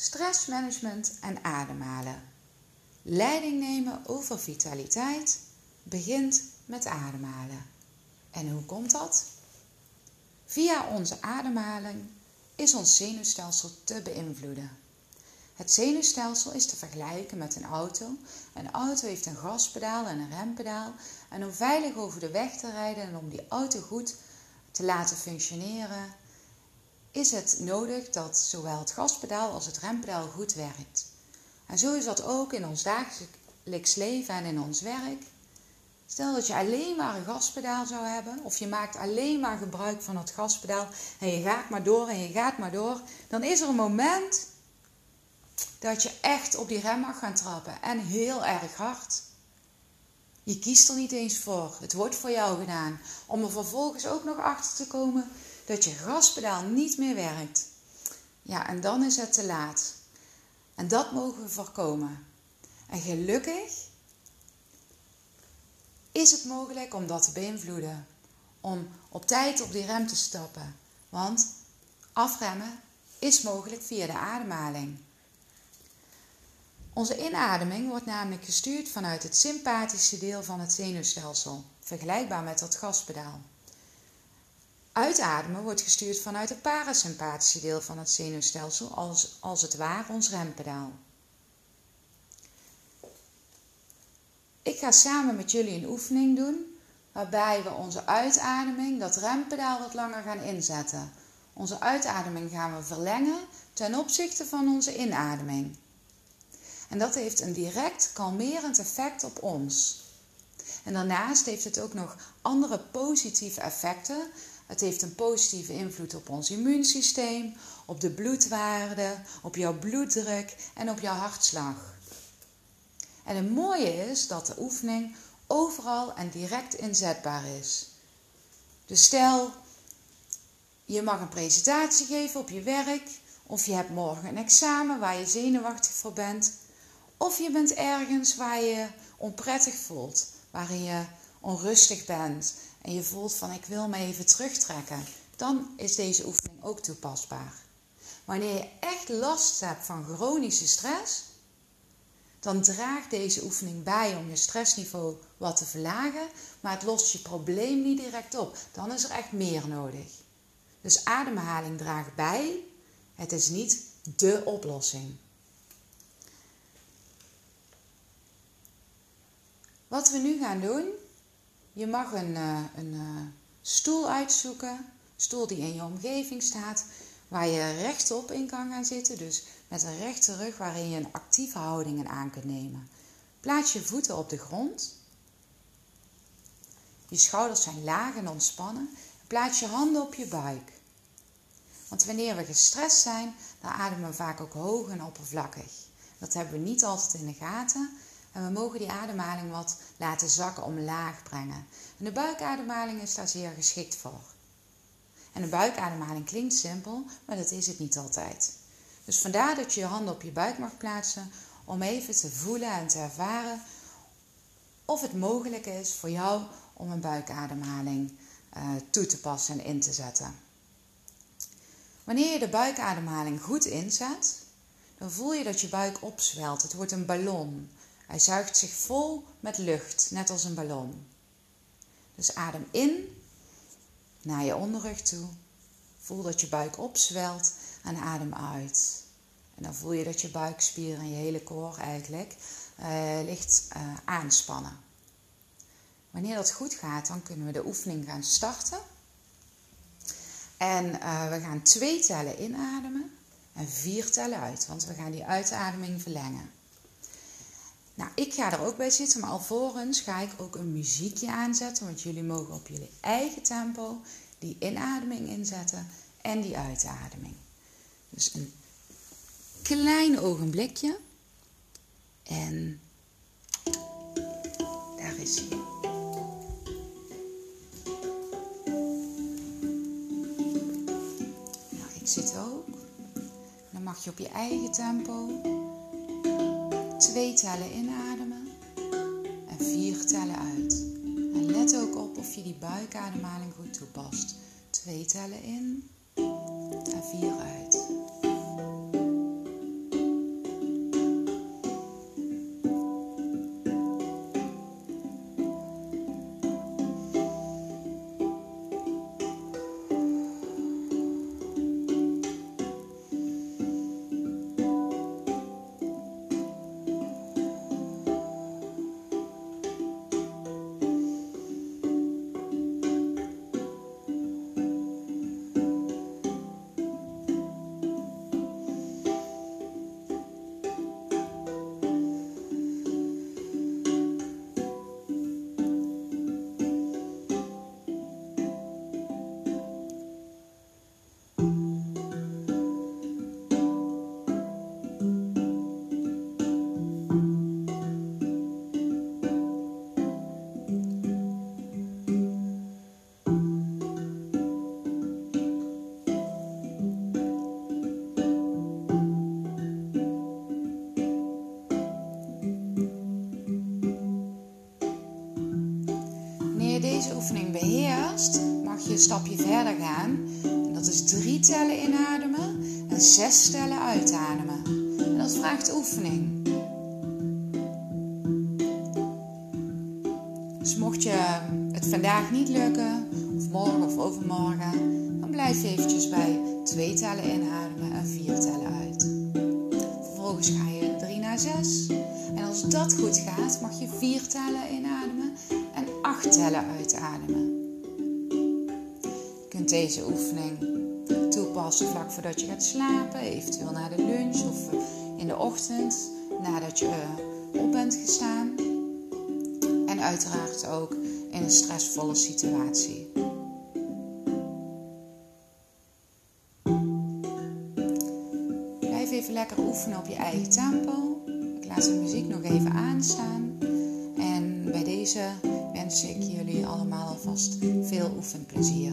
stressmanagement en ademhalen. Leiding nemen over vitaliteit begint met ademhalen. En hoe komt dat? Via onze ademhaling is ons zenuwstelsel te beïnvloeden. Het zenuwstelsel is te vergelijken met een auto. Een auto heeft een gaspedaal en een rempedaal. En om veilig over de weg te rijden en om die auto goed te laten functioneren, is het nodig dat zowel het gaspedaal als het rempedaal goed werkt. En zo is dat ook in ons dagelijks leven en in ons werk. Stel dat je alleen maar een gaspedaal zou hebben, of je maakt alleen maar gebruik van het gaspedaal en je gaat maar door en je gaat maar door, dan is er een moment dat je echt op die rem mag gaan trappen en heel erg hard. Je kiest er niet eens voor, het wordt voor jou gedaan, om er vervolgens ook nog achter te komen dat je gaspedaal niet meer werkt. Ja, en dan is het te laat. En dat mogen we voorkomen. En gelukkig is het mogelijk om dat te beïnvloeden. Om op tijd op die rem te stappen. Want afremmen is mogelijk via de ademhaling. Onze inademing wordt namelijk gestuurd vanuit het sympathische deel van het zenuwstelsel, vergelijkbaar met dat gaspedaal. Uitademen wordt gestuurd vanuit het parasympathische deel van het zenuwstelsel, als, als het ware ons rempedaal. Ik ga samen met jullie een oefening doen waarbij we onze uitademing, dat rempedaal, wat langer gaan inzetten. Onze uitademing gaan we verlengen ten opzichte van onze inademing. En dat heeft een direct kalmerend effect op ons. En daarnaast heeft het ook nog andere positieve effecten. Het heeft een positieve invloed op ons immuunsysteem, op de bloedwaarde, op jouw bloeddruk en op jouw hartslag. En het mooie is dat de oefening overal en direct inzetbaar is. Dus stel, je mag een presentatie geven op je werk, of je hebt morgen een examen waar je zenuwachtig voor bent, of je bent ergens waar je onprettig voelt, waarin je onrustig bent en je voelt van ik wil me even terugtrekken, dan is deze oefening ook toepasbaar. Wanneer je echt last hebt van chronische stress, dan draagt deze oefening bij om je stressniveau wat te verlagen, maar het lost je probleem niet direct op. Dan is er echt meer nodig. Dus ademhaling draagt bij, het is niet de oplossing. Wat we nu gaan doen, je mag een, uh, een uh, stoel uitzoeken, een stoel die in je omgeving staat, waar je rechtop in kan gaan zitten. Dus met een rechte rug waarin je een actieve houding aan kunt nemen. Plaats je voeten op de grond. Je schouders zijn laag en ontspannen. Plaats je handen op je buik. Want wanneer we gestrest zijn, dan ademen we vaak ook hoog en oppervlakkig. Dat hebben we niet altijd in de gaten. En we mogen die ademhaling wat laten zakken omlaag brengen. En de buikademhaling is daar zeer geschikt voor. En de buikademhaling klinkt simpel, maar dat is het niet altijd. Dus vandaar dat je je handen op je buik mag plaatsen om even te voelen en te ervaren of het mogelijk is voor jou om een buikademhaling uh, toe te passen en in te zetten. Wanneer je de buikademhaling goed inzet, dan voel je dat je buik opzwelt. Het wordt een ballon. Hij zuigt zich vol met lucht, net als een ballon. Dus adem in naar je onderrug toe. Voel dat je buik opzwelt en adem uit. En dan voel je dat je buikspieren en je hele koor eigenlijk uh, licht uh, aanspannen. Wanneer dat goed gaat, dan kunnen we de oefening gaan starten. En uh, we gaan twee tellen inademen en vier tellen uit, want we gaan die uitademing verlengen. Nou, ik ga er ook bij zitten, maar alvorens ga ik ook een muziekje aanzetten, want jullie mogen op jullie eigen tempo die inademing inzetten en die uitademing. Dus een klein ogenblikje. En daar is hij. Nou, ik zit ook. Dan mag je op je eigen tempo twee tellen inademen en vier tellen uit. En let ook op of je die buikademhaling goed toepast. Twee tellen in en vier uit. Stapje verder gaan. En dat is drie tellen inademen en zes tellen uitademen. En dat vraagt oefening. Dus mocht je het vandaag niet lukken, of morgen of overmorgen, dan blijf je eventjes bij twee tellen inademen en vier tellen uit. Vervolgens ga je 3 naar 6. En als dat goed gaat, mag je vier tellen inademen en acht tellen uitademen. Deze oefening toepassen vlak voordat je gaat slapen, eventueel na de lunch of in de ochtend nadat je op bent gestaan. En uiteraard ook in een stressvolle situatie. Blijf even lekker oefenen op je eigen tempo. Ik laat de muziek nog even aanstaan. En bij deze wens ik jullie allemaal alvast veel oefenplezier.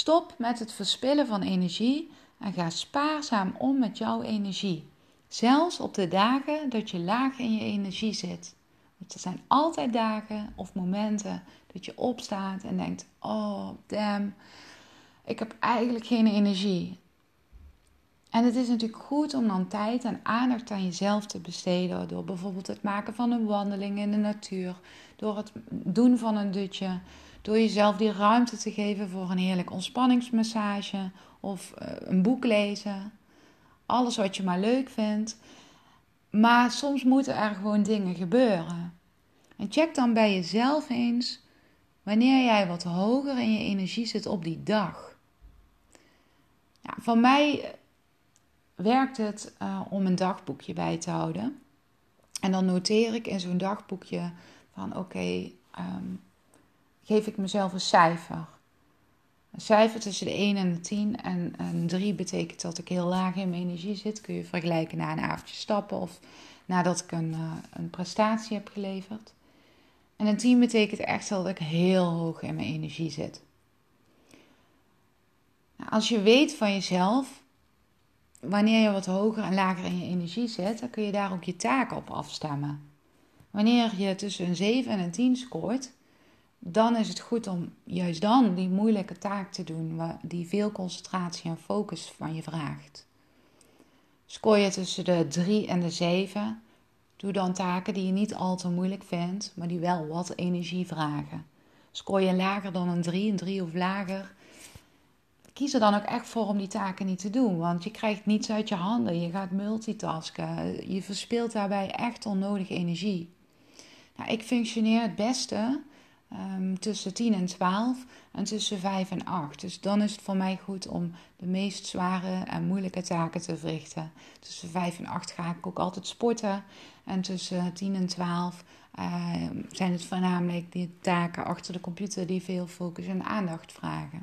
Stop met het verspillen van energie en ga spaarzaam om met jouw energie. Zelfs op de dagen dat je laag in je energie zit. Want er zijn altijd dagen of momenten dat je opstaat en denkt: Oh, damn, ik heb eigenlijk geen energie. En het is natuurlijk goed om dan tijd en aandacht aan jezelf te besteden. Door bijvoorbeeld het maken van een wandeling in de natuur. Door het doen van een dutje. Door jezelf die ruimte te geven voor een heerlijk ontspanningsmassage of uh, een boek lezen. Alles wat je maar leuk vindt. Maar soms moeten er gewoon dingen gebeuren. En check dan bij jezelf eens wanneer jij wat hoger in je energie zit op die dag. Ja, voor mij werkt het uh, om een dagboekje bij te houden. En dan noteer ik in zo'n dagboekje van oké, um, geef ik mezelf een cijfer. Een cijfer tussen de 1 en de 10. En een 3 betekent dat ik heel laag in mijn energie zit. Kun je vergelijken na een avondje stappen of nadat ik een, uh, een prestatie heb geleverd. En een 10 betekent echt dat ik heel hoog in mijn energie zit. Nou, als je weet van jezelf, wanneer je wat hoger en lager in je energie zit, dan kun je daar ook je taken op afstemmen. Wanneer je tussen een 7 en een 10 scoort, dan is het goed om juist dan die moeilijke taak te doen, die veel concentratie en focus van je vraagt. Scoor je tussen de 3 en de 7, doe dan taken die je niet al te moeilijk vindt, maar die wel wat energie vragen. Scoor je lager dan een 3, een 3 of lager, kies er dan ook echt voor om die taken niet te doen, want je krijgt niets uit je handen, je gaat multitasken, je verspilt daarbij echt onnodige energie. Nou, ik functioneer het beste um, tussen 10 en 12 en tussen 5 en 8. Dus dan is het voor mij goed om de meest zware en moeilijke taken te verrichten. Tussen 5 en 8 ga ik ook altijd sporten. En tussen 10 en 12 uh, ehm, zijn het voornamelijk die taken achter de computer die veel focus en aandacht vragen.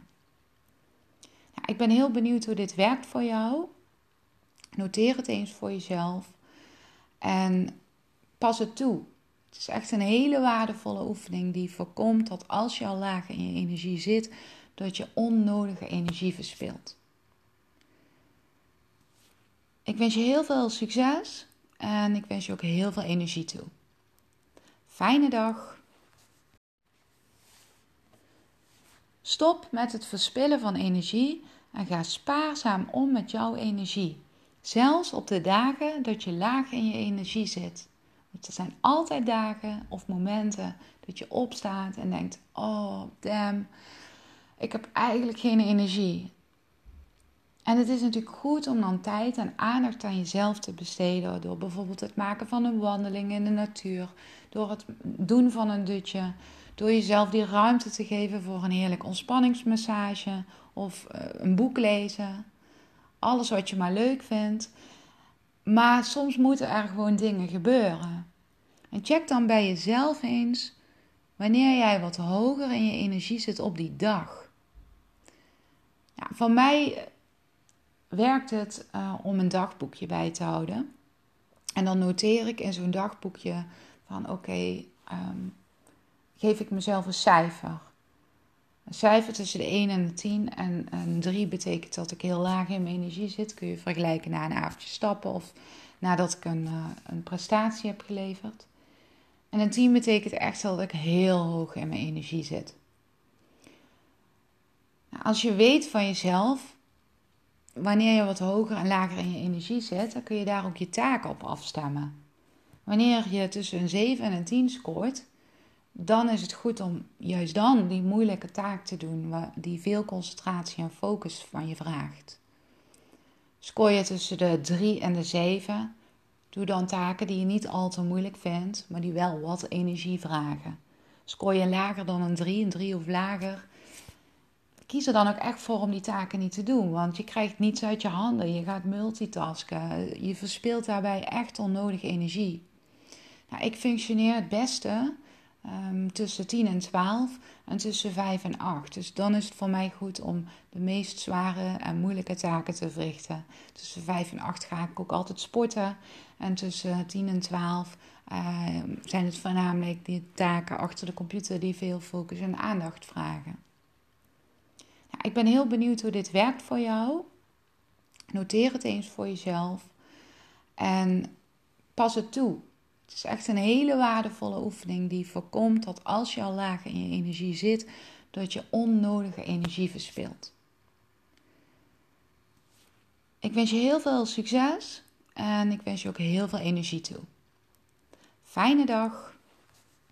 Nou, ik ben heel benieuwd hoe dit werkt voor jou. Noteer het eens voor jezelf. En pas het toe. Het is echt een hele waardevolle oefening die voorkomt dat als je al laag in je energie zit, dat je onnodige energie verspilt. Ik wens je heel veel succes en ik wens je ook heel veel energie toe. Fijne dag! Stop met het verspillen van energie en ga spaarzaam om met jouw energie. Zelfs op de dagen dat je laag in je energie zit. Er zijn altijd dagen of momenten dat je opstaat en denkt: Oh, damn, ik heb eigenlijk geen energie. En het is natuurlijk goed om dan tijd en aandacht aan jezelf te besteden. Door bijvoorbeeld het maken van een wandeling in de natuur. Door het doen van een dutje. Door jezelf die ruimte te geven voor een heerlijk ontspanningsmassage. Of eh, een boek lezen. Alles wat je maar leuk vindt. Maar soms moeten er gewoon dingen gebeuren. En check dan bij jezelf eens wanneer jij wat hoger in je energie zit op die dag. Ja, van mij werkt het uh, om een dagboekje bij te houden. En dan noteer ik in zo'n dagboekje van oké, ehm, geef ik mezelf een cijfer. Een cijfer tussen de 1 en de 10. En een 3 betekent dat ik heel laag in mijn energie zit. Kun je vergelijken na een avondje stappen of nadat ik een, uh, een prestatie heb geleverd. En een 10 betekent echt dat ik heel hoog in mijn energie zit. Nou, als je weet van jezelf wanneer je wat hoger en lager in je energie zit, dan kun je daar ook je taken op afstemmen. Wanneer je tussen een 7 en een 10 scoort, dan is het goed om juist dan die moeilijke taak te doen, die veel concentratie en focus van je vraagt. Scoor je tussen de 3 en de 7, doe dan taken die je niet al te moeilijk vindt, maar die wel wat energie vragen. Scoor je lager dan een 3, een 3 of lager, kies er dan ook echt voor om die taken niet te doen. Want je krijgt niets uit je handen. Je gaat multitasken. Je verspilt daarbij echt onnodige energie. Nou, ik functioneer het beste um, tussen 10 en 12 en tussen 5 en 8. Dus dan is het voor mij goed om de meest zware en moeilijke taken te verrichten. Tussen 5 en 8 ga ik ook altijd sporten. En tussen 10 en 12 uh, ehm, zijn het voornamelijk die taken achter de computer die veel focus en aandacht vragen. Ik ben heel benieuwd hoe dit werkt voor jou. Noteer het eens voor jezelf. En pas het toe. Het is echt een hele waardevolle oefening die voorkomt dat als je al laag in je energie zit, dat je onnodige energie verspilt. Ik wens je heel veel succes en ik wens je ook heel veel energie toe. Fijne dag.